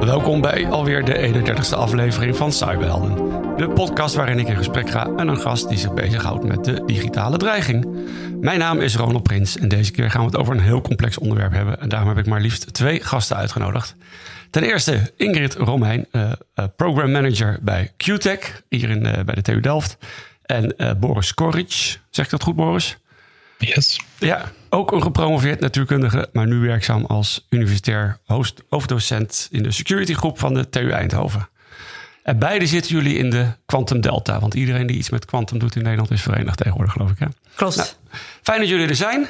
Welkom bij de 31ste aflevering van Cyberhelden. De podcast waarin ik in gesprek ga met een gast die zich bezighoudt met de digitale dreiging. Mijn naam is Ronald Prins en deze keer gaan we het over een heel complex onderwerp hebben. En daarom heb ik maar liefst twee gasten uitgenodigd. Ten eerste Ingrid Romein, uh, program manager bij QTech, hier in, uh, bij de TU Delft. En Boris Koric, zeg ik dat goed Boris? Yes. Ja, ook een gepromoveerd natuurkundige, maar nu werkzaam als universitair host, hoofddocent in de security groep van de TU Eindhoven. En beide zitten jullie in de Quantum Delta, want iedereen die iets met quantum doet in Nederland is verenigd tegenwoordig, geloof ik. Hè? Klopt. Nou, fijn dat jullie er zijn.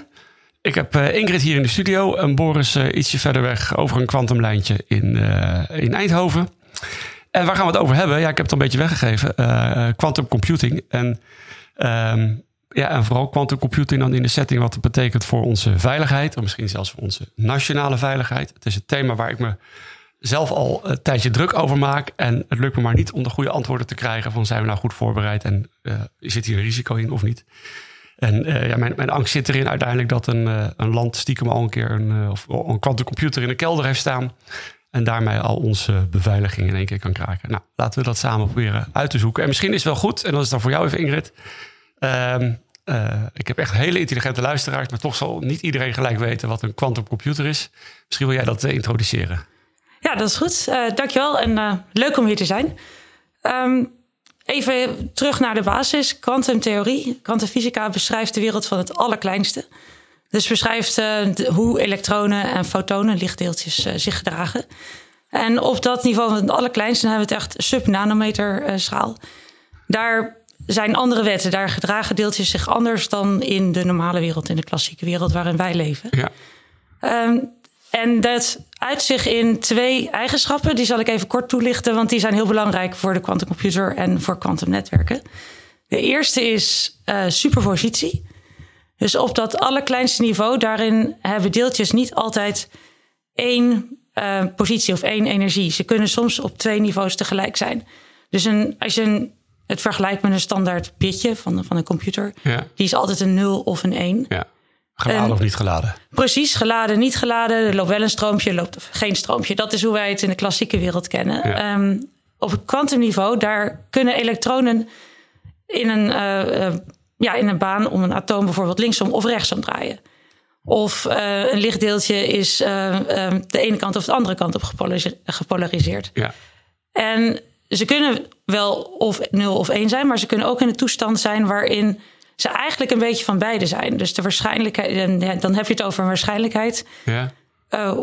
Ik heb uh, Ingrid hier in de studio en Boris uh, ietsje verder weg over een kwantumlijntje in, uh, in Eindhoven. En waar gaan we het over hebben? Ja, ik heb het al een beetje weggegeven. Quantum computing. En um, ja, en vooral quantum computing dan in de setting wat het betekent voor onze veiligheid, of misschien zelfs voor onze nationale veiligheid. Het is een thema waar ik me zelf al een tijdje druk over maak. En het lukt me maar niet om de goede antwoorden te krijgen van zijn we nou goed voorbereid en uh, zit hier een risico in of niet. En uh, ja, mijn, mijn angst zit erin uiteindelijk dat een, uh, een land stiekem al een keer een, of een quantumcomputer in de kelder heeft staan. En daarmee al onze beveiliging in één keer kan kraken. Nou, laten we dat samen proberen uit te zoeken. En misschien is het wel goed, en dat is dan voor jou even Ingrid. Uh, uh, ik heb echt hele intelligente luisteraars, maar toch zal niet iedereen gelijk weten wat een quantumcomputer is. Misschien wil jij dat introduceren. Ja, dat is goed. Uh, dankjewel en leuk om hier te zijn. Um, even terug naar de basis. Quantumtheorie, kwantumfysica beschrijft de wereld van het allerkleinste. Dus beschrijft hoe elektronen en fotonen, lichtdeeltjes, zich gedragen. En op dat niveau van het allerkleinste hebben we het echt sub-nanometer schaal. Daar zijn andere wetten. Daar gedragen deeltjes zich anders dan in de normale wereld, in de klassieke wereld waarin wij leven. Ja. Um, en dat uit zich in twee eigenschappen. Die zal ik even kort toelichten, want die zijn heel belangrijk voor de quantumcomputer en voor kwantumnetwerken. De eerste is uh, superpositie. Dus op dat allerkleinste niveau, daarin hebben deeltjes niet altijd één uh, positie of één energie. Ze kunnen soms op twee niveaus tegelijk zijn. Dus een, als je een het vergelijkt met een standaard bitje van, van een computer. Ja. Die is altijd een 0 of een 1. Ja. Geladen of niet geladen? Precies, geladen, niet geladen. Er loopt wel een stroompje, er loopt geen stroompje. Dat is hoe wij het in de klassieke wereld kennen. Ja. Um, op het kwantumniveau, daar kunnen elektronen in een, uh, uh, ja, in een baan om een atoom bijvoorbeeld linksom of rechtsom draaien. Of uh, een lichtdeeltje is de ene kant of de andere kant op gepolariseerd. Ja. En ze kunnen wel of 0 of 1 zijn, maar ze kunnen ook in een toestand zijn waarin ze eigenlijk een beetje van beide zijn. Dus de waarschijnlijkheid, dan heb je het over een waarschijnlijkheid. Ja. Uh,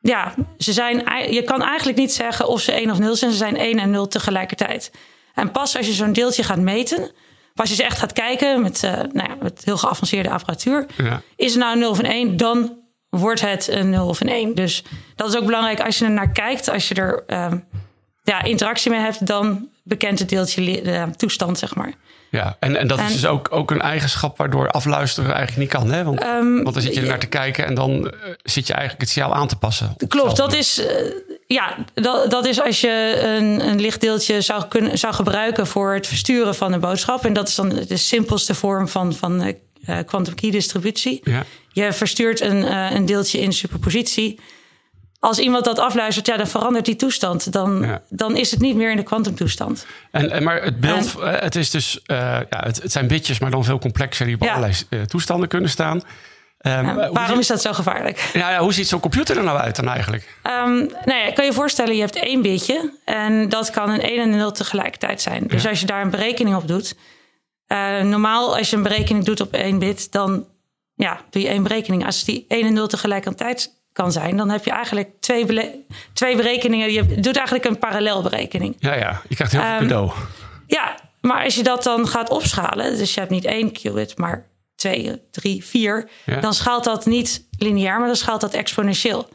ja, ze zijn, je kan eigenlijk niet zeggen of ze 1 of 0 zijn. Ze zijn 1 en 0 tegelijkertijd. En pas als je zo'n deeltje gaat meten, pas je ze echt gaat kijken met, uh, nou ja, met heel geavanceerde apparatuur, ja. is het nou een 0 of een 1, dan wordt het een 0 of een 1. Dus dat is ook belangrijk als je er naar kijkt, als je er. Uh, ja, interactie mee hebt, dan bekent het deeltje de toestand, zeg maar. Ja, en, en dat is dus ook, ook een eigenschap waardoor afluisteren eigenlijk niet kan. Hè? Want, um, want dan zit je er naar te kijken en dan uh, zit je eigenlijk het signaal aan te passen. Klopt, dat is, uh, ja, dat, dat is als je een, een lichtdeeltje zou, kunnen, zou gebruiken voor het versturen van een boodschap. En dat is dan de simpelste vorm van, van quantum key distributie. Ja. Je verstuurt een, een deeltje in superpositie als iemand dat afluistert, ja, dan verandert die toestand. Dan, dan is het niet meer in de kwantumtoestand. En, en, maar het beeld, eh, het is dus, uh, ja, het, het, zijn bitjes, maar dan veel complexer die op ja. allerlei uh, toestanden kunnen staan. Um, waarom is dat zo gevaarlijk? Ja, ja, hoe ziet zo'n computer er nou uit dan eigenlijk? Um, nou ja, kan je voorstellen, je hebt één bitje en dat kan een 1 en een 0 tegelijkertijd zijn. Dus als je daar een berekening op doet, normaal als je een berekening doet op één bit, dan ja, doe je één berekening. Als die 1 en 0 tegelijkertijd kan zijn, dan heb je eigenlijk twee, twee berekeningen. Je doet eigenlijk een parallelberekening. Ja, ja, je krijgt heel veel um, cadeau. Ja, maar als je dat dan gaat opschalen, dus je hebt niet één qubit, maar twee, drie, vier, ja. dan schaalt dat niet lineair, maar dan schaalt dat exponentieel.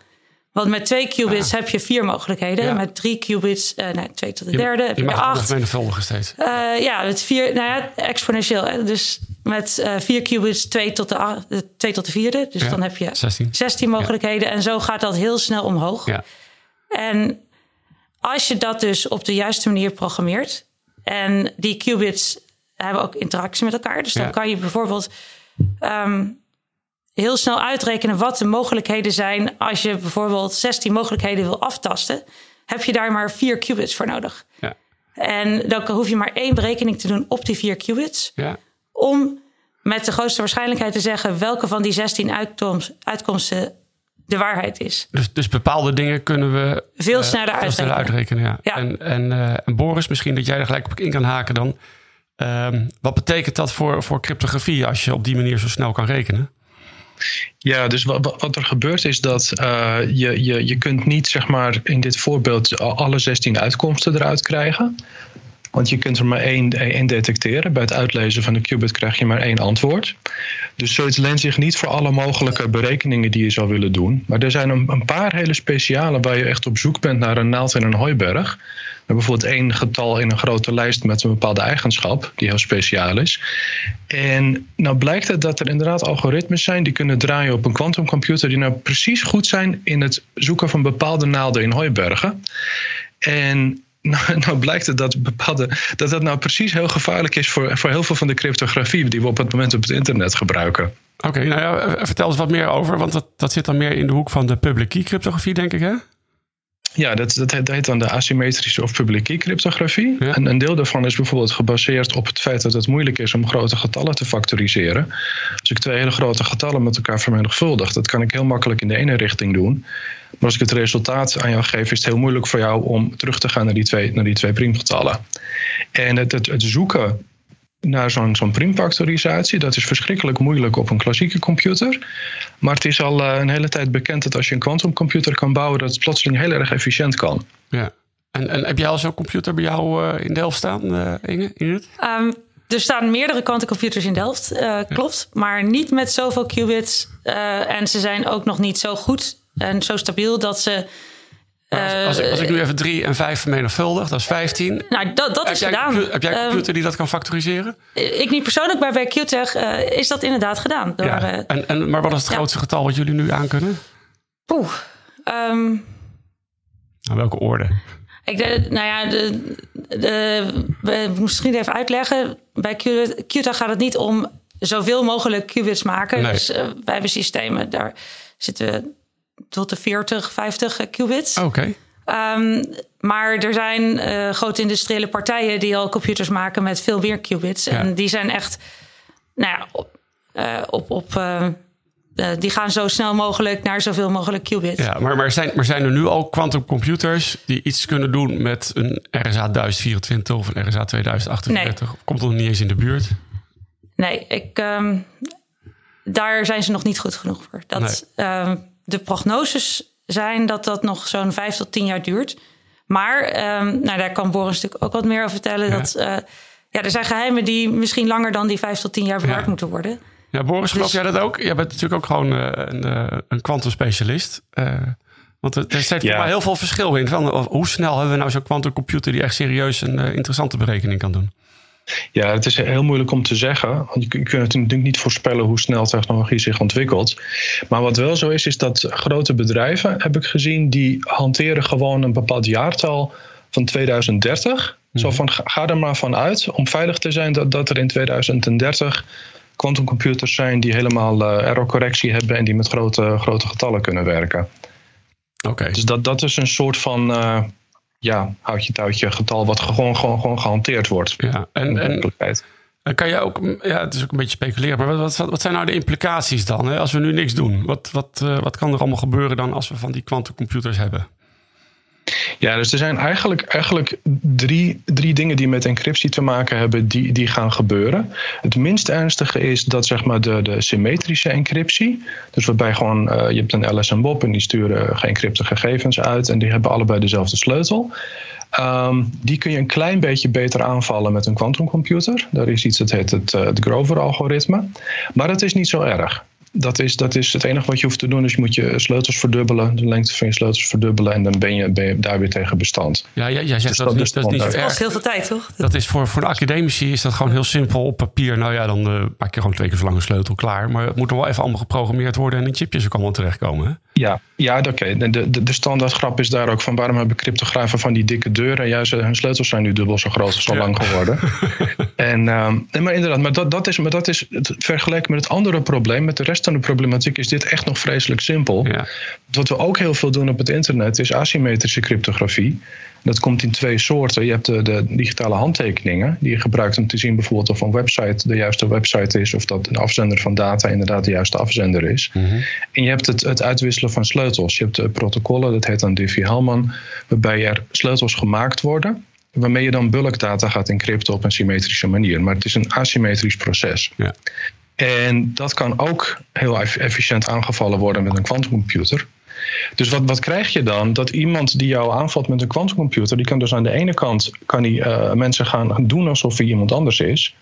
Want met twee qubits heb je vier mogelijkheden. Met drie qubits, uh, nee, twee tot de derde, heb je, je acht. menigvuldigen steeds. Uh, ja, met vier, nou ja, exponentieel. Dus met uh, vier qubits, twee tot de, twee tot de vierde. Dus dan heb je 16, 16 mogelijkheden. En zo gaat dat heel snel omhoog. Ja. En als je dat dus op de juiste manier programmeert... en die qubits hebben ook interactie met elkaar. Dus dan kan je bijvoorbeeld... Um, heel snel uitrekenen wat de mogelijkheden zijn. Als je bijvoorbeeld 16 mogelijkheden wil aftasten, heb je daar maar vier qubits voor nodig. Ja. En dan hoef je maar één berekening te doen op die vier qubits. Ja. Om met de grootste waarschijnlijkheid te zeggen welke van die 16 uitkomsten de waarheid is. Dus, dus bepaalde dingen kunnen we veel uh, sneller uitrekenen. uitrekenen ja. ja. En, en, uh, en, Boris, misschien dat jij er gelijk op in kan haken dan. Um, wat betekent dat voor, voor cryptografie als je op die manier zo snel kan rekenen? Ja, dus wat, wat er gebeurt is dat uh, je, je, je kunt niet zeg maar in dit voorbeeld alle 16 uitkomsten eruit krijgen. Want je kunt er maar één, één detecteren. Bij het uitlezen van de qubit krijg je maar één antwoord. Dus zoiets leent zich niet voor alle mogelijke berekeningen die je zou willen doen. Maar er zijn een, paar hele speciale waar je echt op zoek bent naar een naald in een hooiberg bijvoorbeeld één getal in een grote lijst met een bepaalde eigenschap, die heel speciaal is. En nou blijkt het dat er inderdaad algoritmes zijn die kunnen draaien op een kwantumcomputer, die nou precies goed zijn in het zoeken van bepaalde naalden in hooibergen. En nou, nou, blijkt het dat, bepaalde, dat dat nou precies heel gevaarlijk is voor, voor heel veel van de cryptografie die we op het moment op het internet gebruiken. Oké, nou ja, vertel eens wat meer over, want dat, dat zit dan meer in de hoek van de public key cryptografie, denk ik, hè? Ja, dat, dat, heet dan de asymmetrische of publieke cryptografie. En een deel daarvan is bijvoorbeeld gebaseerd op het feit dat het moeilijk is om grote getallen te factoriseren. Als ik twee hele grote getallen met elkaar vermenigvuldig, dat kan ik heel makkelijk in de ene richting doen. Maar als ik het resultaat aan jou geef, is het heel moeilijk voor jou om terug te gaan naar die twee, naar die twee priemgetallen. En het, het, het zoeken naar zo'n zo'n primfactorisatie. Dat is verschrikkelijk moeilijk op een klassieke computer. Maar het is al uh, een hele tijd bekend dat als je een quantumcomputer kan bouwen, dat het plotseling heel erg efficiënt kan. Ja. En, en heb jij al zo'n computer bij jou uh, in Delft staan, uh, Inge? Ingrid? Um, er staan meerdere quantumcomputers in Delft, klopt. Maar niet met zoveel qubits. en ze zijn ook nog niet zo goed en zo stabiel dat ze als, als, ik, als, ik, nu even 3 en 5 vermenigvuldig, dat is 15. Nou, dat, dat is gedaan. heb jij een ehm, computer die dat kan factoriseren? Ik niet persoonlijk, maar bij QTech uh, is dat inderdaad gedaan. Door, ja. Uh, en, en, maar wat is het grootste getal wat jullie nu aankunnen? Poeh. Um, nou, welke orde? Ik, de, nou ja, de, de, misschien even uitleggen. Bij QTech gaat het niet om zoveel mogelijk qubits maken. Nee. Dus uh, wij hebben systemen, daar zitten we tot de 40, 50 qubits. Oké. Um, maar er zijn uh, grote industriële partijen die al computers maken met veel meer qubits. Ja. En die zijn echt, nou ja, op, uh, op, op uh, die gaan zo snel mogelijk naar zoveel mogelijk qubits. Ja, maar, maar, zijn, maar zijn er nu al quantumcomputers die iets kunnen doen met een RSA 1024 of een RSA 2048? Nee. Komt er nog niet eens in de buurt? Nee, ik, um, daar zijn ze nog niet goed genoeg voor. Dat, nee. um, de prognoses zijn dat dat nog zo'n vijf tot tien jaar duurt. Maar um, nou, daar kan Boris natuurlijk ook wat meer over vertellen. Ja. Dat, uh, ja, er zijn geheimen die misschien langer dan die vijf tot tien jaar bewaard ja. moeten worden. Ja, Boris, geloof dus, jij dat ook? Jij bent natuurlijk ook gewoon uh, een kwantumspecialist. Uh, want er, er zit ja. maar heel veel verschil in. Van, hoe snel hebben we nou zo'n quantumcomputer die echt serieus een interessante berekening kan doen? Ja, het is heel moeilijk om te zeggen. Want je kunt natuurlijk niet voorspellen hoe snel technologie zich ontwikkelt. Maar wat wel zo is, is dat grote bedrijven, heb ik gezien, die hanteren gewoon een bepaald jaartal van 2030. Zo mhm. van ga er maar van uit om veilig te zijn dat, dat er in 2030 quantumcomputers zijn die helemaal uh, errorcorrectie hebben en die met grote, grote getallen kunnen werken. Oké. Dus dat, dat is een soort van. Uh, ja, houtje touwtje getal wat gewoon, gewoon, gewoon gehanteerd wordt. Ja, en, en kan je ook, ja, het is ook een beetje speculeren, maar wat, wat, wat zijn nou de implicaties dan? Hè? Als we nu niks doen, wat, wat, uh, wat kan er allemaal gebeuren dan als we van die quantumcomputers hebben? Ja, dus er zijn eigenlijk, eigenlijk drie, drie dingen die met encryptie te maken hebben, die, die gaan gebeuren. Het minst ernstige is dat zeg maar de, de symmetrische encryptie. Dus waarbij gewoon, uh, je hebt een LS en Bob en die sturen geëncrypte gegevens uit en die hebben allebei dezelfde sleutel. Um, die kun je een klein beetje beter aanvallen met een quantumcomputer. Daar is iets dat heet het, uh, het Grover-algoritme. Maar dat is niet zo erg. Dat is, dat is het enige wat je hoeft te doen. Dus je moet je sleutels verdubbelen, de lengte van je sleutels verdubbelen. En dan ben je, ben je daar weer tegen bestand. Ja, jij, jij zegt dus dat, dat, dat, is niet zo erg. Dat kost heel veel tijd, toch? Dat is voor, voor de academici is dat gewoon heel simpel op papier. Nou ja, dan uh, maak je gewoon twee keer zo lang een sleutel klaar. Maar het moet er wel even allemaal geprogrammeerd worden en in chipjes ook allemaal terechtkomen. Hè? Ja, ja oké. De, de, de standaard grap is daar ook van waarom hebben cryptografen van die dikke deuren? Juist hun sleutels zijn nu dubbel zo groot als zo lang geworden. en, nee, maar inderdaad, maar dat, dat is, maar dat is het, vergeleken met het andere probleem, met de rest van de problematiek, is dit echt nog vreselijk simpel. Ja. Wat we ook heel veel doen op het internet is asymmetrische cryptografie. Dat komt in twee soorten. Je hebt de, de, digitale handtekeningen, die je gebruikt om te zien bijvoorbeeld of een website de juiste website is, of dat een afzender van data inderdaad de juiste afzender is. Mhm. En je hebt het, het uitwisselen van sleutels. Je hebt de protocollen, dat heet dan Diffie-Hellman, waarbij er sleutels gemaakt worden waarmee je dan bulkdata gaat encrypten op een symmetrische manier. Maar het is een asymmetrisch proces. Ja. En dat kan ook heel efficiënt aangevallen worden met een quantumcomputer. Dus wat, wat krijg je dan? Dat iemand die jou aanvalt met een quantumcomputer, die kan dus aan de ene kant kan die, uh, mensen gaan doen alsof hij iemand anders is.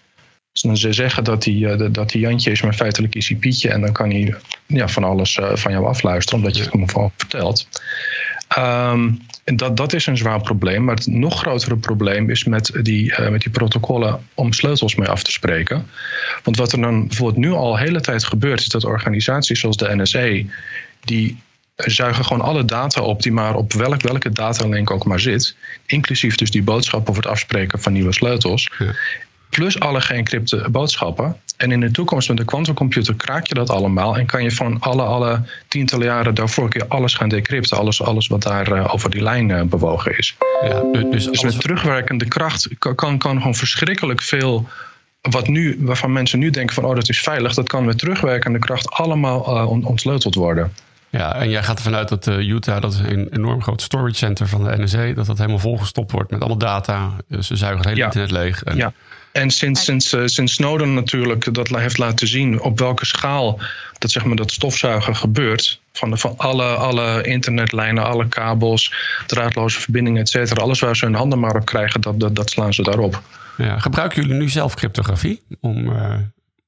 Dus dan ze zeggen dat hij, uh, dat hij Jantje is, maar feitelijk is hij Pietje. En dan kan hij ja, van alles uh, van jou afluisteren, omdat je het hem gewoon vertelt. Um, en dat, dat is een zwaar probleem. Maar het nog grotere probleem is met die, uh, met die protocollen om sleutels mee af te spreken. Want wat er dan bijvoorbeeld nu al de hele tijd gebeurt, is dat organisaties zoals de NSA, die zuigen gewoon alle data op die maar op welk, welke datalink ook maar zit. Inclusief dus die boodschap over het afspreken van nieuwe sleutels. Ja. Plus alle geëncrypte boodschappen. En in de toekomst met de quantumcomputer kraak je dat allemaal. En kan je van alle, alle tientallen jaren daarvoor keer alles gaan decrypten. Alles, alles wat daar uh, over die lijn uh, bewogen is. Ja, dus, dus met terugwerkende kracht kan, kan, gewoon verschrikkelijk veel wat nu, waarvan mensen nu denken van oh dat is veilig, dat kan met terugwerkende kracht allemaal uh, ontsleuteld worden. Ja, en jij gaat ervan uit dat uh, Utah, dat is een enorm groot storage center van de NSA, dat dat helemaal volgestopt wordt met allemaal data. Ze zuigen het hele ja. internet leeg. En... Ja, en sinds, sinds, uh, sinds Snowden natuurlijk dat heeft laten zien op welke schaal dat, zeg maar, dat stofzuigen gebeurt. Van, de, van alle, alle internetlijnen, alle kabels, draadloze verbindingen, et cetera. Alles waar ze hun handen maar op krijgen, dat, dat, dat slaan ze daarop. Ja, gebruiken jullie nu zelf cryptografie om uh,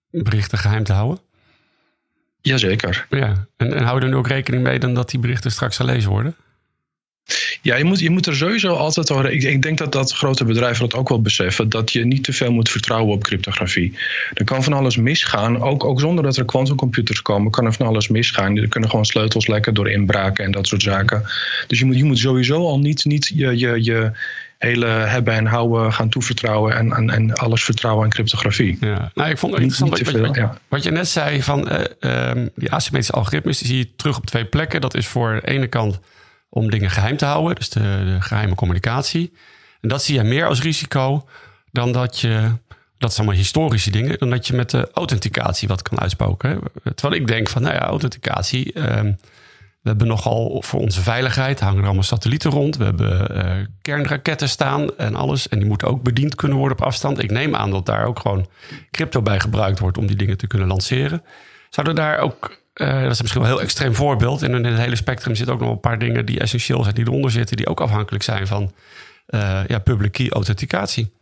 berichten geheim te houden? Jazeker. Ja. En, en hou er nu ook rekening mee dan dat die berichten straks gelezen worden? Ja, je moet, je moet er sowieso altijd horen. Ik, ik, denk dat, dat grote bedrijven dat ook wel beseffen. Dat je niet te veel moet vertrouwen op cryptografie. Er kan van alles misgaan. Ook, ook zonder dat er quantumcomputers komen, kan er van alles misgaan. Er kunnen gewoon sleutels lekken door inbraken en dat soort zaken. Dus je moet, je moet sowieso al niet, niet je, je, je hele hebben en houden gaan toevertrouwen en, en, en alles vertrouwen aan cryptografie. Ja, nou, ik vond het interessant wat, veel, wat, ja. wat, je net zei van uh, um, die asymmetrische algoritmes, die zie je terug op twee plekken. Dat is voor de ene kant om dingen geheim te houden, dus de, de, geheime communicatie. En dat zie je meer als risico dan dat je, dat zijn allemaal historische dingen, dan dat je met de authenticatie wat kan uitspoken. Terwijl ik denk van, nou ja, authenticatie. Um, we hebben nogal voor onze veiligheid hangen er allemaal satellieten rond. We hebben uh, kernraketten staan en alles. En die moeten ook bediend kunnen worden op afstand. Ik neem aan dat daar ook gewoon crypto bij gebruikt wordt om die dingen te kunnen lanceren. Zouden daar ook uh, dat is misschien wel een heel extreem voorbeeld. En in het hele spectrum zitten ook nog een paar dingen die essentieel zijn, die eronder zitten, die ook afhankelijk zijn van uh, ja, public key authenticatie.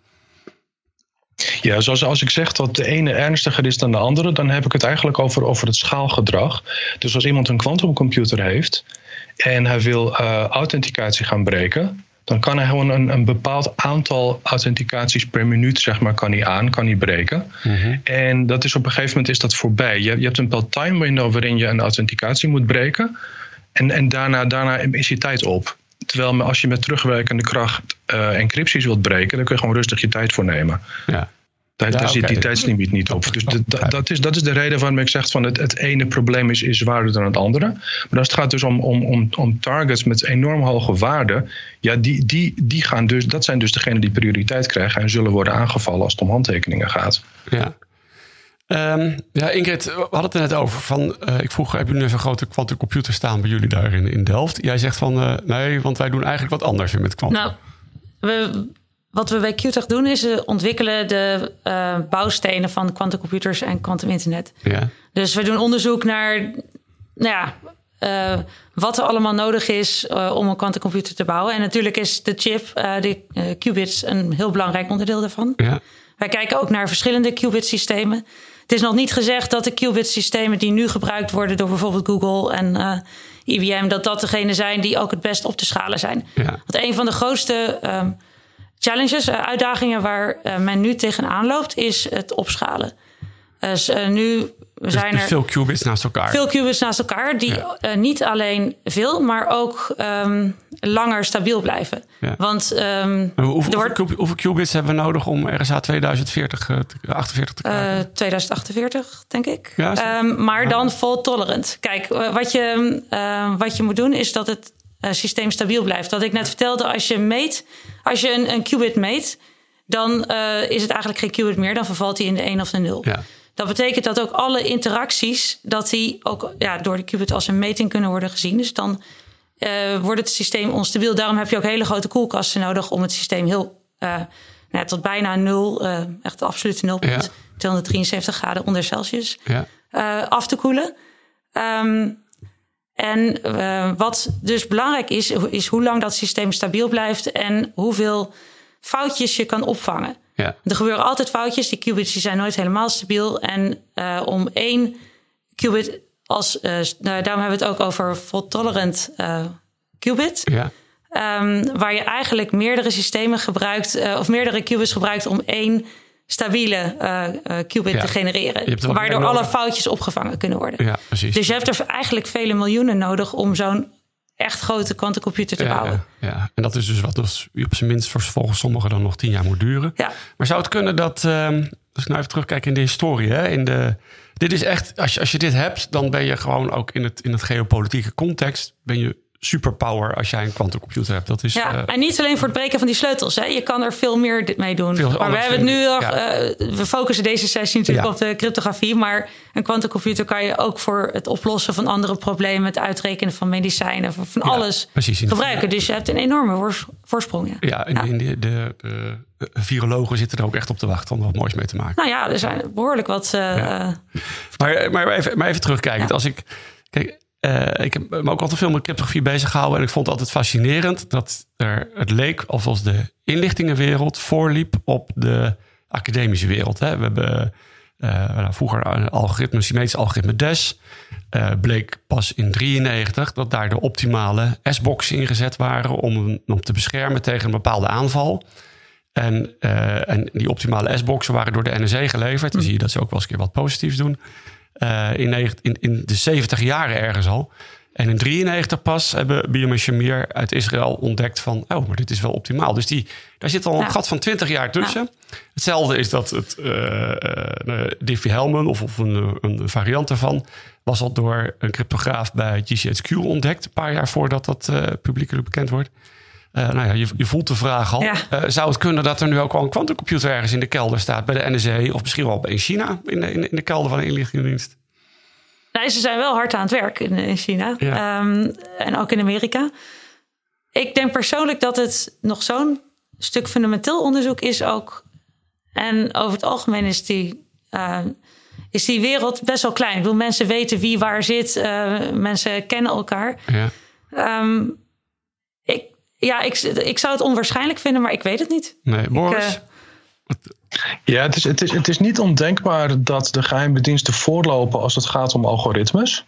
Ja, zoals als ik zeg dat de ene ernstiger is dan de andere, dan heb ik het eigenlijk over, over het schaalgedrag. Dus als iemand een quantumcomputer heeft en hij wil uh, authenticatie gaan breken, dan kan hij gewoon een, een bepaald aantal authenticaties per minuut, zeg maar, kan hij aan, kan hij breken. Mhm. En dat is op een gegeven moment is dat voorbij. Je, je hebt een bepaald time window waarin je een authenticatie moet breken. En, en daarna, daarna is je tijd op. Terwijl als je met terugwerkende kracht uh, encrypties wilt breken, dan kun je gewoon rustig je tijd voor nemen. Ja. Daar, daar zit die tijdslimiet niet op. Dus dat, is, dat is de reden waarom ik zeg van het, het ene probleem is, is zwaarder dan het andere. Maar als het gaat dus om, om, om, om targets met enorm hoge waarden, ja, die, die, die gaan dus, dat zijn dus degenen die prioriteit krijgen en zullen worden aangevallen als het om handtekeningen gaat. Ja. Um, ja, Ingrid, we hadden het er net over. Van, uh, ik vroeg, hebben jullie zo'n grote quantumcomputer staan bij jullie daar in, in Delft? Jij zegt van, uh, nee, want wij doen eigenlijk wat anders met quantum. Nou, we, wat we bij QTech doen is we ontwikkelen de bouwstenen van quantumcomputers en quantuminternet. Ja. Dus we doen onderzoek naar nou ja, wat er allemaal nodig is om een quantumcomputer te bouwen. En natuurlijk is de chip, de qubits, een heel belangrijk onderdeel daarvan. Ja. Wij kijken ook naar verschillende qubit systemen het is nog niet gezegd dat de qubit-systemen die nu gebruikt worden door bijvoorbeeld Google en uh, IBM, dat dat degene zijn die ook het best op te schalen zijn. Ja. Want een van de grootste um, challenges, uh, uitdagingen waar uh, men nu tegenaan loopt, is het opschalen. Dus nu dus- zijn dus er veel qubits naast elkaar. Veel qubits naast elkaar, die ja. uh, niet alleen veel, maar ook um, langer stabiel blijven. Ja. Want um, hoeveel, wordt, hoeveel, qubits hebben we nodig om RSA 2040 uh, te, 48 te krijgen? Uh, 2048, denk ik. Ja, um, maar dan fault tolerant. Kijk, wat je, wat je moet doen is dat het systeem stabiel blijft. Wat ik net vertelde, als je meet, als je een, een qubit meet, dan is het eigenlijk geen qubit meer. Dan vervalt hij in de 1 of de 0. Ja. Dat betekent dat ook alle interacties, dat die ook ja, door de qubit als een meting kunnen worden gezien. Dus dan uh, wordt het systeem onstabiel. Daarom heb je ook hele grote koelkasten nodig om het systeem heel uh, nou, tot bijna nul, uh, echt absolute nulpunt, ja. 273 graden onder Celsius, ja. af te koelen. Um, en wat dus belangrijk is, is hoe lang dat systeem stabiel blijft en hoeveel foutjes je kan opvangen. Ja. Er gebeuren altijd foutjes. Die qubits die zijn nooit helemaal stabiel. En uh, om één qubit als... Uh, daarom hebben we het ook over fault tolerant uh, qubit. Ja. Um, waar je eigenlijk meerdere systemen gebruikt... of meerdere qubits gebruikt om één stabiele qubit ja. te genereren. Waardoor alle foutjes opgevangen kunnen worden. Ja, precies. Dus je hebt er eigenlijk vele miljoenen nodig om zo'n echt grote kwantumcomputer te ja, bouwen. Ja, ja, en dat is dus wat dus op zijn minst volgens sommigen dan nog tien jaar moet duren. Ja. Maar zou het kunnen dat, um, als ik nou even terugkijk in de historie, hè, in de, dit is echt, als je, als je dit hebt, dan ben je gewoon ook in het, in het geopolitieke context, ben je superpower als jij een quantumcomputer hebt. Dat is, ja, uh, en niet alleen voor het breken van die sleutels. Hè. Je kan er veel meer mee doen. maar we hebben het nu nog, ja. uh, we focussen deze sessie natuurlijk ja. op de cryptografie. Maar een quantumcomputer kan je ook voor het oplossen van andere problemen, het uitrekenen van medicijnen, van ja, alles precies, gebruiken. Dus je hebt een enorme voorsprong. Ja, ja, in, in de, de, de, virologen zitten er ook echt op te wachten om er wat moois mee te maken. Nou ja, er zijn behoorlijk wat. Uh, maar, maar, even, maar even terugkijken. Als ik. Kijk, uh, ik heb me ook altijd veel met cryptografie bezig gehouden. En ik vond het altijd fascinerend dat er, het leek alsof de inlichtingenwereld voorliep op de academische wereld. Hè. We hebben uh, nou, vroeger een algoritme, symmetrisch algoritme DES. Uh, bleek pas in 93 dat daar de optimale S-boxen ingezet waren om, om te beschermen tegen een bepaalde aanval. En, en die optimale S-boxen waren door de NSA geleverd. Dan zie je dat ze ook wel eens een keer wat positiefs doen. Uh, in, in, in de 70 jaren ergens al. En in 93 pas hebben en Shamir uit Israël ontdekt van... oh, maar dit is wel optimaal. Dus die, daar zit al een gat van 20 jaar tussen. Hetzelfde is dat het uh, uh, Diffie-Hellman of, of een, een, variant daarvan... was al door een cryptograaf bij GCHQ ontdekt... een paar jaar voordat dat publiekelijk bekend wordt. Uh, nou ja, je, je, voelt de vraag al. Ja. Uh, zou het kunnen dat er nu ook al een quantumcomputer ergens in de kelder staat bij de NSA of misschien wel in China in de, in de kelder van de inlichtingendienst? Nou, ze zijn wel hard aan het werk in, in China ja. um, en ook in Amerika. Ik denk persoonlijk dat het nog zo'n stuk fundamenteel onderzoek is ook. En over het algemeen is die, uh, is die wereld best wel klein. Ik bedoel, mensen weten wie waar zit, mensen kennen elkaar. Ja. Um, ik, ja, ik, ik zou het onwaarschijnlijk vinden, maar ik weet het niet. Nee, Boris? Ik, uh, ja, het is, het, is, het is niet ondenkbaar dat de geheime diensten voorlopen als het gaat om algoritmes.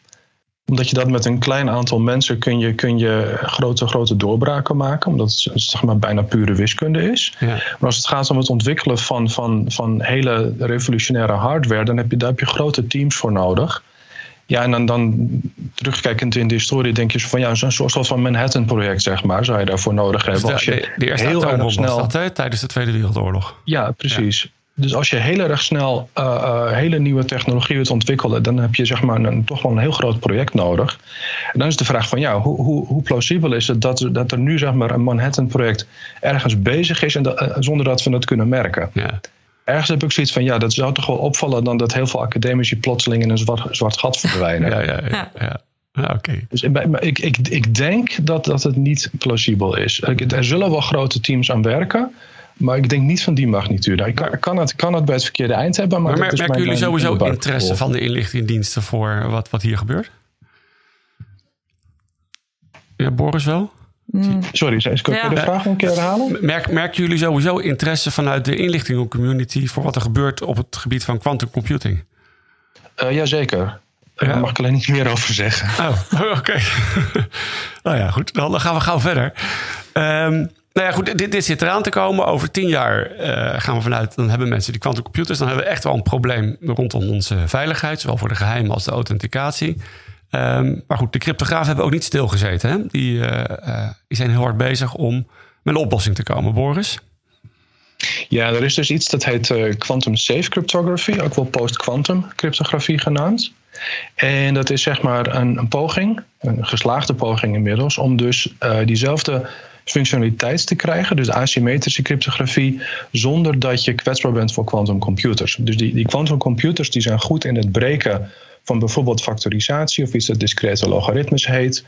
Omdat je dat met een klein aantal mensen kun je, kun je grote, grote doorbraken maken. Omdat het zeg maar, bijna pure wiskunde is. Ja. Maar als het gaat om het ontwikkelen van, van, van hele revolutionaire hardware, dan heb je, daar heb je grote teams voor nodig. Ja, en dan, dan terugkijkend in de historie denk je van ja, zo'n soort van Manhattan-project, zeg maar, zou je daarvoor nodig hebben. Dus als je de, de eerste heel erg snel. Dat, hè, tijdens de Tweede Wereldoorlog. Ja, precies. Ja. Dus als je heel erg snel uh, uh, hele nieuwe technologie wilt ontwikkelen, dan heb je zeg maar een, toch wel een heel groot project nodig. En dan is de vraag van ja, hoe, hoe, hoe plausibel is het dat, dat er nu zeg maar een Manhattan-project ergens bezig is en dat, uh, zonder dat we het kunnen merken? Ja ergens heb ik zoiets van, ja, dat zou toch wel opvallen dan dat heel veel academici plotseling in een zwart, zwart gat verdwijnen. Ja, ja, ja. ja. ja Oké. Okay. Dus ik, ik, ik denk dat, dat het niet plausibel is. Er zullen wel grote teams aan werken. Maar ik denk niet van die magnitude. Ik kan, kan, het, kan het bij het verkeerde eind hebben. Maar, maar merken jullie sowieso interesse van de inlichtingendiensten voor wat, wat hier gebeurt? Ja, Boris wel? Mm. Sorry, kun je Ja. de vraag een keer herhalen? Merk, merken jullie sowieso interesse vanuit de inlichtingencommunity voor wat er gebeurt op het gebied van quantum computing? Uh, jazeker. Daar mag ik alleen niet meer over zeggen. Oh, oké. nou ja, goed. Dan gaan we gauw verder. Um, nou ja, goed, dit, dit, zit eraan te komen. Over tien jaar uh, gaan we vanuit, dan hebben mensen die quantumcomputers, dan hebben we echt wel een probleem rondom onze veiligheid, zowel voor de geheim als de authenticatie. Um, maar goed, de cryptografen hebben ook niet stilgezeten. Hè? Die, uh, uh, die zijn heel hard bezig om met een oplossing te komen. Boris? Ja, er is dus iets dat heet quantum safe cryptography, ook wel post-quantum cryptografie genaamd. En dat is zeg maar een, poging, een geslaagde poging inmiddels, om dus diezelfde functionaliteit te krijgen, dus asymmetrische cryptografie, zonder dat je kwetsbaar bent voor quantumcomputers. Dus die, die quantumcomputers die zijn goed in het breken van bijvoorbeeld factorisatie of iets dat discrete logaritmes heet.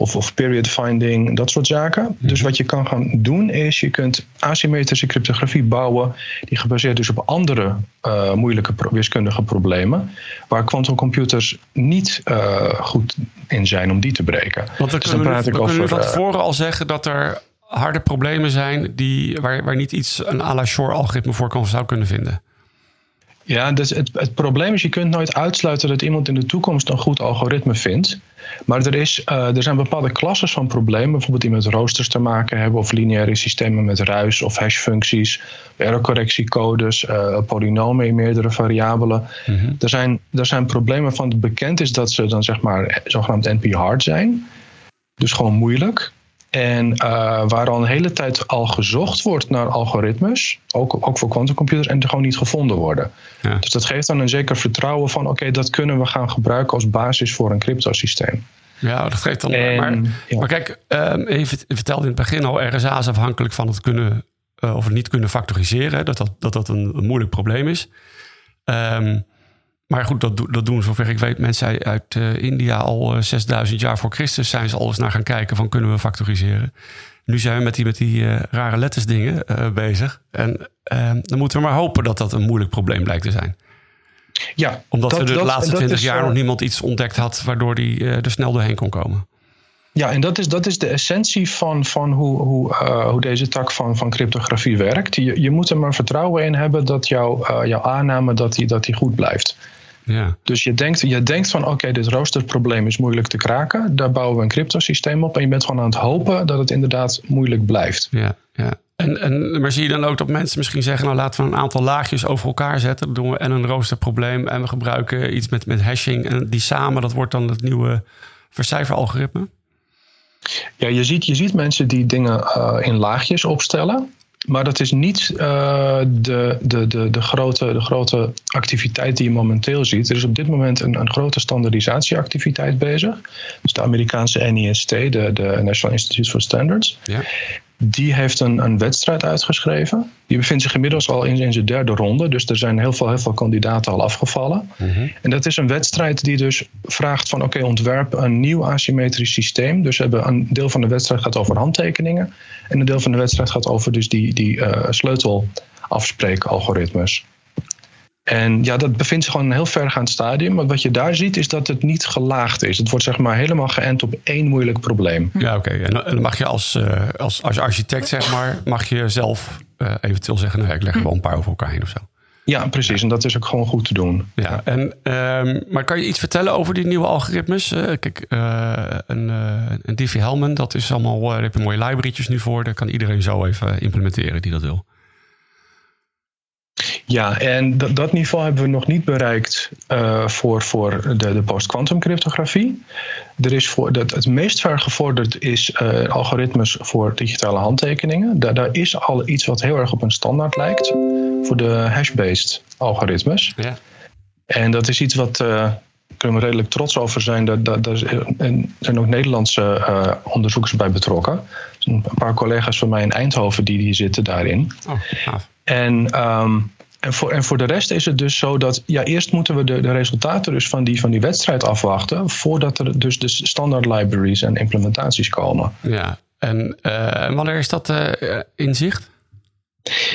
Of, of period finding, dat soort zaken. Dus wat je kan gaan doen is, je kunt asymmetrische cryptografie bouwen die gebaseerd is op andere uh, moeilijke wiskundige problemen, waar quantumcomputers niet uh, goed in zijn om die te breken. Want dan dus dan praat we, ik over, kunnen we van tevoren al zeggen dat er harde problemen zijn die, waar, waar niet iets een à la Shor-algoritme voor kan, zou kunnen vinden. Ja, dus het, het probleem is, je kunt nooit uitsluiten dat iemand in de toekomst een goed algoritme vindt. Maar er, is, uh, er zijn bepaalde klassen van problemen, bijvoorbeeld die met roosters te maken hebben, of lineaire systemen met ruis of hashfuncties, errorcorrectiecodes, uh, polynomen in meerdere variabelen. Mm er, zijn, er zijn problemen van het bekend is dat ze dan zeg maar zogenaamd NP-hard zijn. Dus gewoon moeilijk. En uh, waar al een hele tijd al gezocht wordt naar algoritmes, ook, ook voor quantumcomputers, en er gewoon niet gevonden worden. Ja. Dus dat geeft dan een zeker vertrouwen van: oké, dat kunnen we gaan gebruiken als basis voor een cryptosysteem. Ja, dat geeft dan. maar, maar kijk, um, je vertelde in het begin al: RSA is afhankelijk van het kunnen uh, of het niet kunnen factoriseren. Dat dat, dat, dat een, een moeilijk probleem is. Um, maar goed, dat, dat doen zover ik weet mensen uit uh, India al uh, eh, 6000 jaar voor Christus zijn ze al eens naar gaan kijken van kunnen we factoriseren. Nu zijn we met die, met die uh, rare letters dingen bezig. En dan moeten we maar hopen dat dat een moeilijk probleem blijkt te zijn. Ja, Omdat dat, we de dat, laatste 20 jaar nog niemand iets ontdekt had waardoor die er snel doorheen kon komen. Ja, en dat is, dat is de essentie van, van hoe, hoe, uh, hoe deze tak van, van cryptografie werkt. Je, je moet er maar vertrouwen in hebben dat jouw, uh, jouw aanname dat die, dat die goed blijft. Ja. Dus je denkt, je denkt van oké, dit roosterprobleem is moeilijk te kraken. Daar bouwen we een cryptosysteem op. En je bent gewoon aan het hopen dat het inderdaad moeilijk blijft. Ja, ja. En, en, maar zie je dan ook dat mensen misschien zeggen... nou laten we een aantal laagjes over elkaar zetten. Dan doen we en een roosterprobleem en we gebruiken iets met, met hashing. En die samen, dat wordt dan het nieuwe vercijferalgoritme? Ja, je ziet, je ziet mensen die dingen uh, in laagjes opstellen. Maar dat is niet uh, de, de, de, de, grote, de grote activiteit die je momenteel ziet. Er is op dit moment een, een grote standaardisatieactiviteit bezig. Dus de Amerikaanse NIST, de, de National Institute for Standards. Ja die heeft een, een wedstrijd uitgeschreven. Die bevindt zich inmiddels al in, in zijn derde ronde. Dus er zijn heel veel, heel veel kandidaten al afgevallen. Mhm. En dat is een wedstrijd die dus vraagt van... oké, ontwerp een nieuw asymmetrisch systeem. Dus hebben een deel van de wedstrijd gaat over handtekeningen. En een deel van de wedstrijd gaat over dus die, die uh, sleutelafspreekalgoritmes. En ja, dat bevindt zich gewoon een heel vergaand stadium. Maar wat je daar ziet is dat het niet gelaagd is. Het wordt zeg maar helemaal geënt op één moeilijk probleem. Ja, oké. En dan mag je als, uh, als, als architect, zeg maar, mag je zelf uh, eventueel zeggen... nou ik leg er wel een paar over elkaar heen of zo. Ja, precies. En dat is ook gewoon goed te doen. Ja, en, um, maar kan je iets vertellen over die nieuwe algoritmes? Uh, kijk, een, een Diffie-Hellman, dat is allemaal... daar heb je mooie library'tjes nu voor. Daar kan iedereen zo even implementeren die dat wil. Ja, en dat, dat, niveau hebben we nog niet bereikt uh, voor, voor de, de post-quantum cryptografie. Er is voor, dat, het meest ver gevorderd is uh, algoritmes voor digitale handtekeningen. Daar, daar is al iets wat heel erg op een standaard lijkt voor de hash-based algoritmes. Ja. En dat is iets wat uh, kunnen we redelijk trots over zijn. Daar, daar, daar zijn ook Nederlandse uh, onderzoekers bij betrokken. een paar collega's van mij in Eindhoven die, die zitten daarin. Oh. En um, en voor, en voor de rest is het dus zo dat ja, eerst moeten we de, de resultaten dus van, die, van die wedstrijd afwachten. voordat er dus de standaard libraries en implementaties komen. Ja, en uh, wanneer is dat uh, in zicht?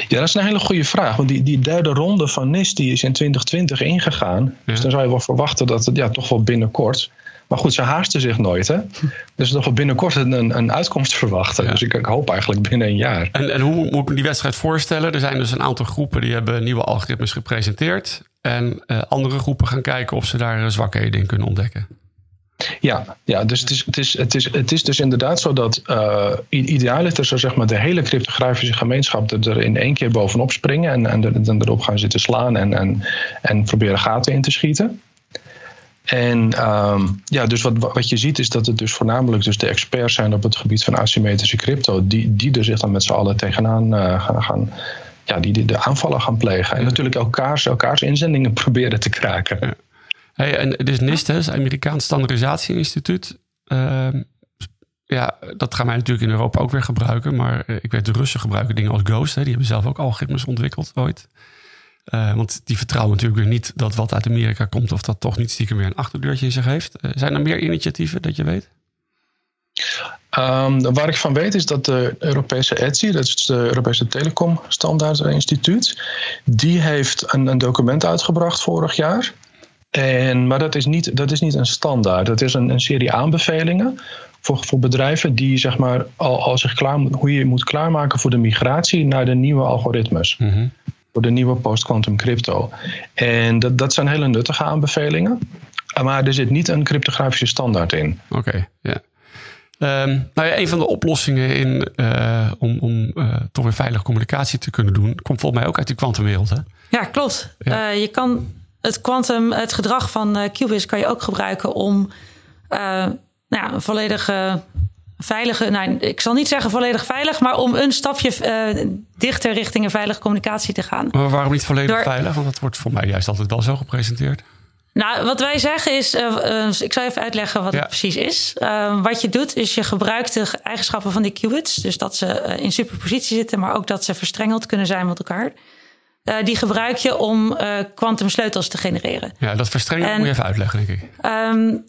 Ja, dat is een hele goede vraag. Want die, die derde ronde van NIST die is in 2020 ingegaan. Dus dan zou je wel verwachten dat het ja, toch wel binnenkort. Maar goed, ze haasten zich nooit. Hè? Dus nog wel binnenkort een, een uitkomst verwachten. Dus ik, ik, hoop eigenlijk binnen een jaar. En, en hoe moet ik me die wedstrijd voorstellen? Er zijn dus een aantal groepen die hebben nieuwe algoritmes gepresenteerd. En andere groepen gaan kijken of ze daar zwakheden in kunnen ontdekken. Ja, ja dus het is, het, is, het, is, het is dus inderdaad zo dat uh, idealiter zou zeg maar de hele cryptografische gemeenschap er in één keer bovenop springen en, en, en erop gaan zitten slaan en, en, en proberen gaten in te schieten. En um, ja, dus wat, wat je ziet is dat het dus voornamelijk dus de experts zijn op het gebied van asymmetrische crypto, die, die er zich dan met z'n allen tegenaan uh, gaan, gaan, ja, die de aanvallen gaan plegen. En natuurlijk elkaars, elkaars inzendingen proberen te kraken. Ja. Hey, en dus NIST, het Amerikaans Standaardisatieinstituut. Uh, ja, dat gaan wij natuurlijk in Europa ook weer gebruiken. Maar eh, ik weet, de Russen gebruiken dingen als Ghost. Hè. Die hebben zelf ook algoritmes ontwikkeld ooit. Uh, want die vertrouwen natuurlijk weer niet dat wat uit Amerika komt... of dat toch niet stiekem weer een achterdeurtje in zich heeft. Uh, zijn er meer initiatieven dat je weet? Um, waar ik van weet is dat de Europese ETSI, dat is het Europese Telecom Standaard Instituut, die heeft een, een document uitgebracht vorig jaar. En, maar dat is, niet, dat is niet een standaard. Dat is een, een serie aanbevelingen voor, voor bedrijven die zeg maar al, al zich klaar hoe je moet klaarmaken voor de migratie naar de nieuwe algoritmes. Mhm. Voor de nieuwe post-quantum crypto. En dat, dat zijn hele nuttige aanbevelingen. Maar er zit niet een cryptografische standaard in. Oké, ja. Um, nou ja, een van de oplossingen in, uh, om, om uh, toch weer veilige communicatie te kunnen doen, komt volgens mij ook uit die kwantumwereld. Hè? Ja, klopt. Ja. Uh, je kan het quantum, het gedrag van uh, qubits kan je ook gebruiken om uh, nou ja, een volledige veilige, nou, ik zal niet zeggen volledig veilig, maar om een stapje uh, dichter richting een veilige communicatie te gaan. Maar waarom niet volledig veilig? Want dat wordt voor mij juist altijd wel zo gepresenteerd. Nou, wat wij zeggen is, uh, ik zal even uitleggen wat het precies is. wat je doet, is je gebruikt de eigenschappen van die qubits. Dus dat ze in superpositie zitten, maar ook dat ze verstrengeld kunnen zijn met elkaar. Uh, die gebruik je om kwantumsleutels uh, te genereren. Ja, dat verstrengen moet je even uitleggen, denk ik. Um,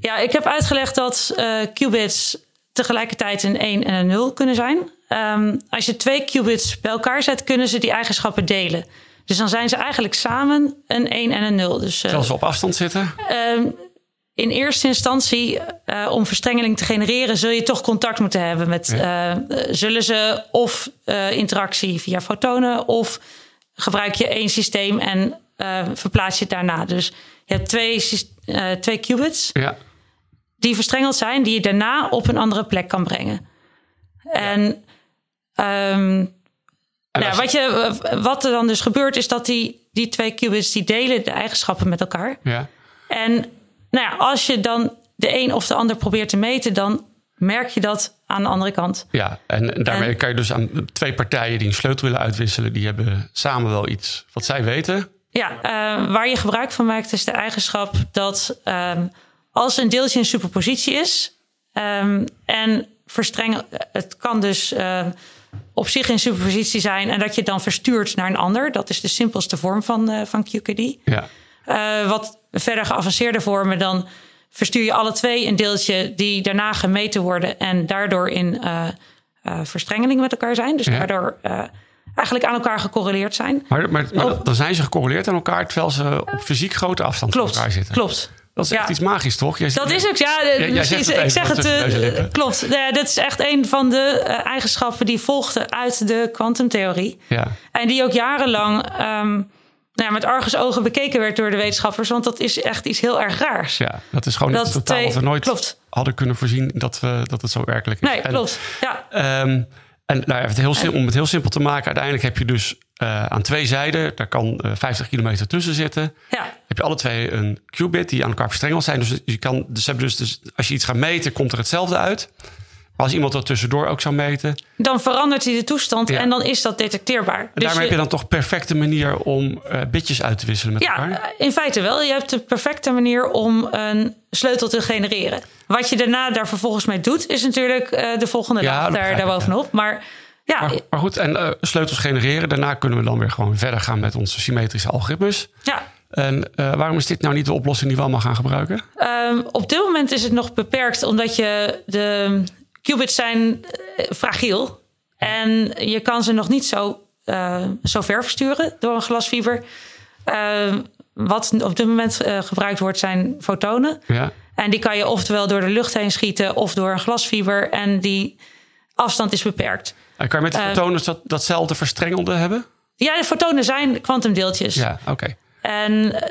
ja, ik heb uitgelegd dat uh, qubits tegelijkertijd een 1 en een 0 kunnen zijn. Um, als je twee qubits bij elkaar zet, kunnen ze die eigenschappen delen. Dus dan zijn ze eigenlijk samen een 1 en een 0. Dus, Terwijl ze op afstand zitten? Um, in eerste instantie, uh, om verstrengeling te genereren, zul je toch contact moeten hebben met. Ja. Uh, zullen ze of uh, interactie via fotonen of gebruik je één systeem en uh, verplaats je het daarna. Dus je hebt twee, uh, twee qubits ja. Die verstrengeld zijn, die je daarna op een andere plek kan brengen. En, um, en nou, wat, je, wat er dan dus gebeurt, is dat die, die twee qubits die delen de eigenschappen met elkaar. Ja. En nou ja, als je dan de een of de ander probeert te meten, dan merk je dat aan de andere kant. Ja, en daarmee en, kan je dus aan twee partijen die een sleutel willen uitwisselen, die hebben samen wel iets wat zij weten. Ja, uh, waar je gebruik van maakt is de eigenschap dat um, als een deeltje in superpositie is um, en verstrengen, het kan dus uh, op zich in superpositie zijn en dat je het dan verstuurt naar een ander. Dat is de simpelste vorm van, uh, van QKD. Ja. wat verder geavanceerde vormen dan verstuur je alle twee een deeltje die daarna gemeten worden en daardoor in verstrengeling met elkaar zijn. Dus ja. daardoor eigenlijk aan elkaar gecorreleerd zijn. Maar, maar, maar dan zijn ze gecorreleerd aan elkaar terwijl ze op fysiek grote afstand klopt, van elkaar zitten. Klopt. Dat is echt ja. iets magisch, toch? Jij, dat is ook, ja. Jij, jij zegt ik zeg het, uh, klopt. Ja, dat is echt een van de uh, eigenschappen die volgden uit de kwantumtheorie. Ja. En die ook jarenlang um, nou, met argusogen bekeken werd door de wetenschappers. Want dat is echt iets heel erg raars. Ja, dat is gewoon dat totaal wat we nooit klopt. hadden kunnen voorzien dat, we, dat het zo werkelijk is. Nee, en, klopt. Ja. Um, en nou, het heel simpel, om het heel simpel te maken, uiteindelijk heb je dus uh, aan twee zijden, daar kan uh, 50 kilometer tussen zitten. Ja. Heb je alle twee een qubit die aan elkaar verstrengeld zijn. Dus je kan, dus hebben dus, dus als je iets gaat meten, komt er hetzelfde uit. Maar als iemand dat tussendoor ook zou meten. Dan verandert hij de toestand ja. en dan is dat detecteerbaar. En dus daarmee je, heb je dan toch perfecte manier om uh, bitjes uit te wisselen met ja, elkaar? Ja, in feite wel. Je hebt de perfecte manier om een sleutel te genereren. Wat je daarna daar vervolgens mee doet, is natuurlijk de volgende ja, dag daar, daarbovenop. Maar ja. Maar, maar, goed, en uh, sleutels genereren. Daarna kunnen we dan weer gewoon verder gaan met onze symmetrische algoritmes. Ja. En uh, waarom is dit nou niet de oplossing die we allemaal gaan gebruiken? Um, op dit moment is het nog beperkt, omdat je de qubits zijn uh, fragiel. En je kan ze nog niet zo, uh, zo ver versturen door een glasfiber. wat op dit moment gebruikt wordt, zijn fotonen. Ja. En die kan je oftewel door de lucht heen schieten of door een glasfiber. En die afstand is beperkt. En kan je met de fotonen dat, datzelfde verstrengelde hebben? Ja, de fotonen zijn kwantumdeeltjes. Ja, oké. Okay. En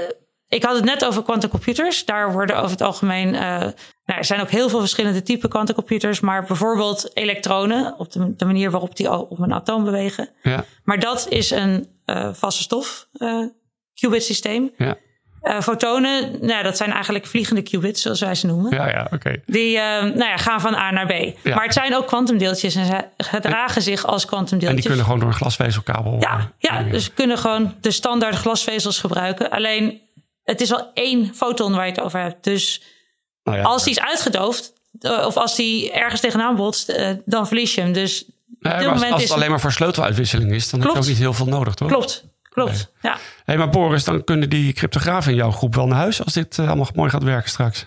ik had het net over quantumcomputers. Daar worden over het algemeen. Uh, nou, er zijn ook heel veel verschillende typen quantumcomputers. Maar bijvoorbeeld elektronen, op de, de manier waarop die op een atoom bewegen. Ja. Maar dat is een uh, vaste stof uh, qubit systeem. Ja. Fotonen, nou, dat zijn eigenlijk vliegende qubits, zoals wij ze noemen. Ja, ja, oké. Die nou ja, gaan van A naar B. Ja. Maar het zijn ook kwantumdeeltjes en ze gedragen zich als kwantumdeeltjes. En die kunnen gewoon door een glasvezelkabel. Ja, ja, dus ze kunnen gewoon de standaard glasvezels gebruiken. Alleen het is wel één foton waar je het over hebt. Dus Nou ja, als die is uitgedoofd, eh, of als die ergens tegenaan botst, eh, dan verlies je hem. Dus op dit moment als is het alleen maar voor sleuteluitwisseling is, dan heb je ook niet heel veel nodig, toch? Klopt, klopt. Ja. Hé, maar Boris, dan kunnen die cryptografen in jouw groep wel naar huis als dit eh, allemaal mooi gaat werken straks.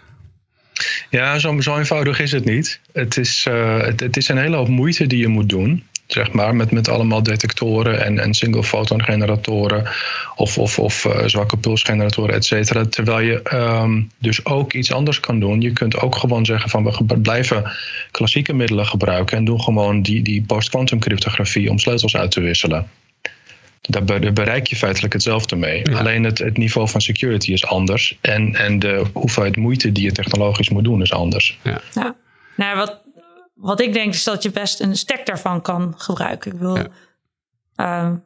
Ja, zo, zo eenvoudig is het niet. Het is, eh, het, het is een hele hoop moeite die je moet doen. Zeg maar, met, met allemaal detectoren en, en single photon generatoren of, of, of uh, zwakke pulsgeneratoren, et cetera. Terwijl je um, dus ook iets anders kan doen. Je kunt ook gewoon zeggen van we blijven klassieke middelen gebruiken en doen gewoon die, die post-quantum cryptografie om sleutels uit te wisselen. Daar, daar bereik je feitelijk hetzelfde mee. Ja. Alleen het, het niveau van security is anders. En, en de hoeveelheid moeite die je technologisch moet doen is anders. Ja. ja. Nou, wat, wat ik denk is dat je best een stack daarvan kan gebruiken. Ik wil, Ja. um,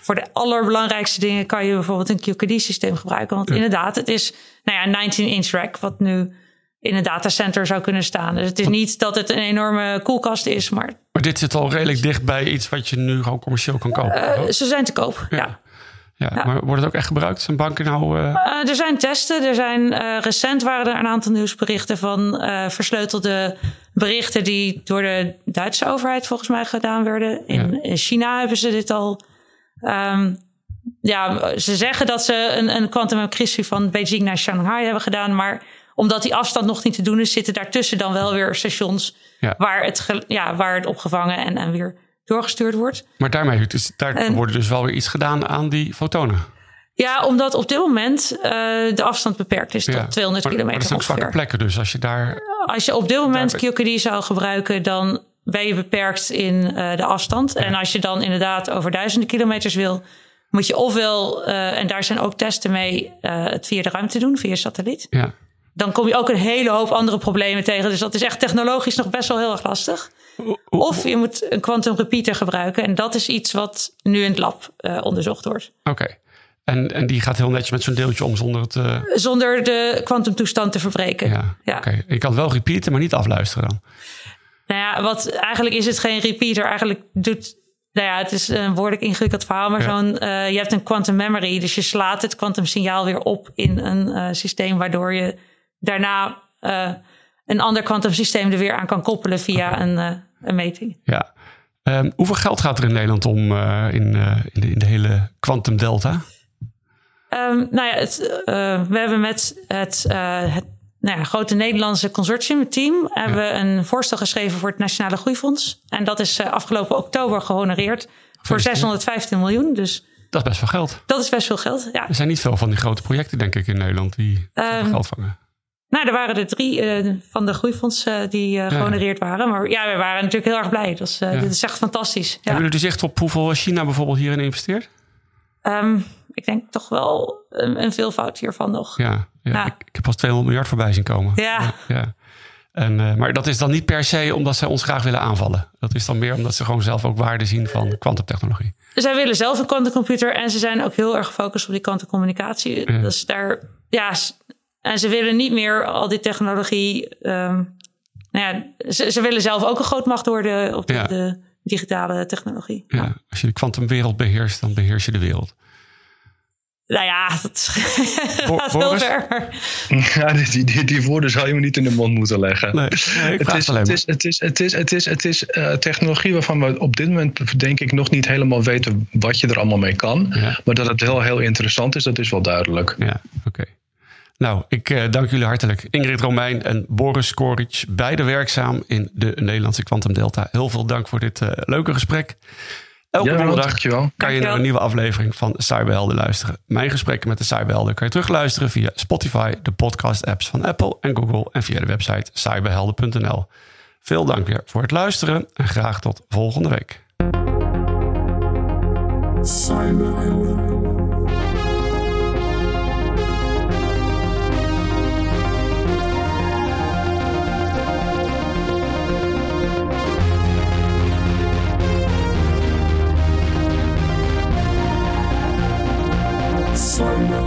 voor de allerbelangrijkste dingen kan je bijvoorbeeld een QKD-systeem gebruiken. Want Ja. inderdaad, het is nou ja, een 19-inch rack, wat nu in een datacenter zou kunnen staan. Dus het is niet dat het een enorme koelkast is, maar Maar dit zit al redelijk dicht bij iets wat je nu gewoon commercieel kan kopen. uh, toch? ze zijn te koop. Ja. Ja. ja, Maar wordt het ook echt gebruikt? Zijn banken nou... eh, Uh, er zijn testen. Er zijn uh, recent waren er een aantal nieuwsberichten van versleutelde berichten die door de Duitse overheid volgens mij gedaan werden. In, Ja. in China hebben ze dit al. Um, ja, ze zeggen dat ze een, een quantum encryptie van Beijing naar Shanghai hebben gedaan, maar omdat die afstand nog niet te doen is, zitten daartussen dan wel weer stations Ja. waar, het, ja, waar het opgevangen en, en weer doorgestuurd wordt. maar daarmee dus, daar En- wordt dus wel weer iets gedaan aan die fotonen. Ja, omdat op dit moment uh, de afstand beperkt is tot Ja. 200 maar, kilometer Maar dat zijn ook plekken. Dus als je daar... Als je op dit moment Daar QKD zou gebruiken, dan ben je beperkt in uh, de afstand. En als je dan inderdaad over duizenden kilometers wil, moet je ofwel, uh, en daar zijn ook testen mee, het via de ruimte doen, via satelliet. Ja. Dan kom je ook een hele hoop andere problemen tegen. Dus dat is echt technologisch nog best wel heel erg lastig. Of je moet een quantum repeater gebruiken. En dat is iets wat nu in het lab uh, onderzocht wordt. Oké. En, en die gaat heel netjes met zo'n deeltje om zonder het... eh, Zonder de kwantumtoestand te verbreken. ja, Ja. oké. Je kan wel repeaten, maar niet afluisteren dan. Nou ja, wat, eigenlijk is het geen repeater. Eigenlijk doet... Nou ja, het is een woordelijk ingewikkeld verhaal. Maar Ja. zo'n... eh, je hebt een quantum memory. Dus je slaat het kwantumsignaal weer op in een eh, systeem... waardoor je daarna eh, een ander kwantumsysteem er weer aan kan koppelen... via een, eh, een meting. Ja. Ehm, hoeveel geld gaat er in Nederland om eh, in, in, de, in de hele quantum delta? Ehm, nou ja, het, we hebben met het, het nou ja, grote Nederlandse consortium, team, hebben we een voorstel geschreven voor het Nationale Groeifonds. En dat is afgelopen oktober gehonoreerd voor Gefeliciteerd. 615 miljoen. Dus Dat is best veel geld. dat is best veel geld. Ja. Er zijn niet veel van die grote projecten, denk ik, in Nederland die Ehm, geld vangen. Nou, er waren er drie eh, van de groeifondsen eh, die gehonoreerd waren. Maar ja, we waren natuurlijk heel erg blij. Dat is, Ja. Dit is echt fantastisch. Ja. Hebben jullie dus echt op hoeveel China bijvoorbeeld hierin investeert? Ehm, ik denk toch wel een, een veelvoud hiervan nog. Ja, ja. Ik, ik heb pas 200 miljard voorbij zien komen. Ja. ja. En, maar dat is dan niet per se omdat zij ons graag willen aanvallen. Dat is dan meer omdat ze gewoon zelf ook waarde zien van kwantumtechnologie. Zij willen zelf een kwantumcomputer en ze zijn ook heel erg gefocust op die kwantumcommunicatie. Dus daar, ja, en ze willen niet meer al die technologie. ehm, nou ja, ze, ze willen zelf ook een grootmacht worden op de, Ja. de digitale technologie. Ja. Als je de kwantumwereld beheerst, dan beheers je de wereld. Nou ja, dat gaat heel Boris? ver. Ja, die, die, die woorden zou je me niet in de mond moeten leggen. Nee, Het vraag is, het alleen het maar. is, het is, het is, het is, het is eh, technologie waarvan we op dit moment denk ik nog niet helemaal weten wat je er allemaal mee kan. Ja. Maar dat het heel, heel interessant is, dat is wel duidelijk. Ja, oké. Nou, ik eh, dank jullie hartelijk. Ingrid Romein en Boris Koric, beide werkzaam in de Nederlandse Quantum Delta. Heel veel dank voor dit eh, leuke gesprek. Elke Ja, donderdag dankjewel. kan je naar een nieuwe aflevering van Cyberhelden luisteren. Mijn gesprekken met de Cyberhelden kan je terugluisteren via Spotify, de podcast-apps van Apple en Google en via de website cyberhelden.nl. Veel dank weer voor het luisteren en graag tot volgende week. Cyberhelden. someone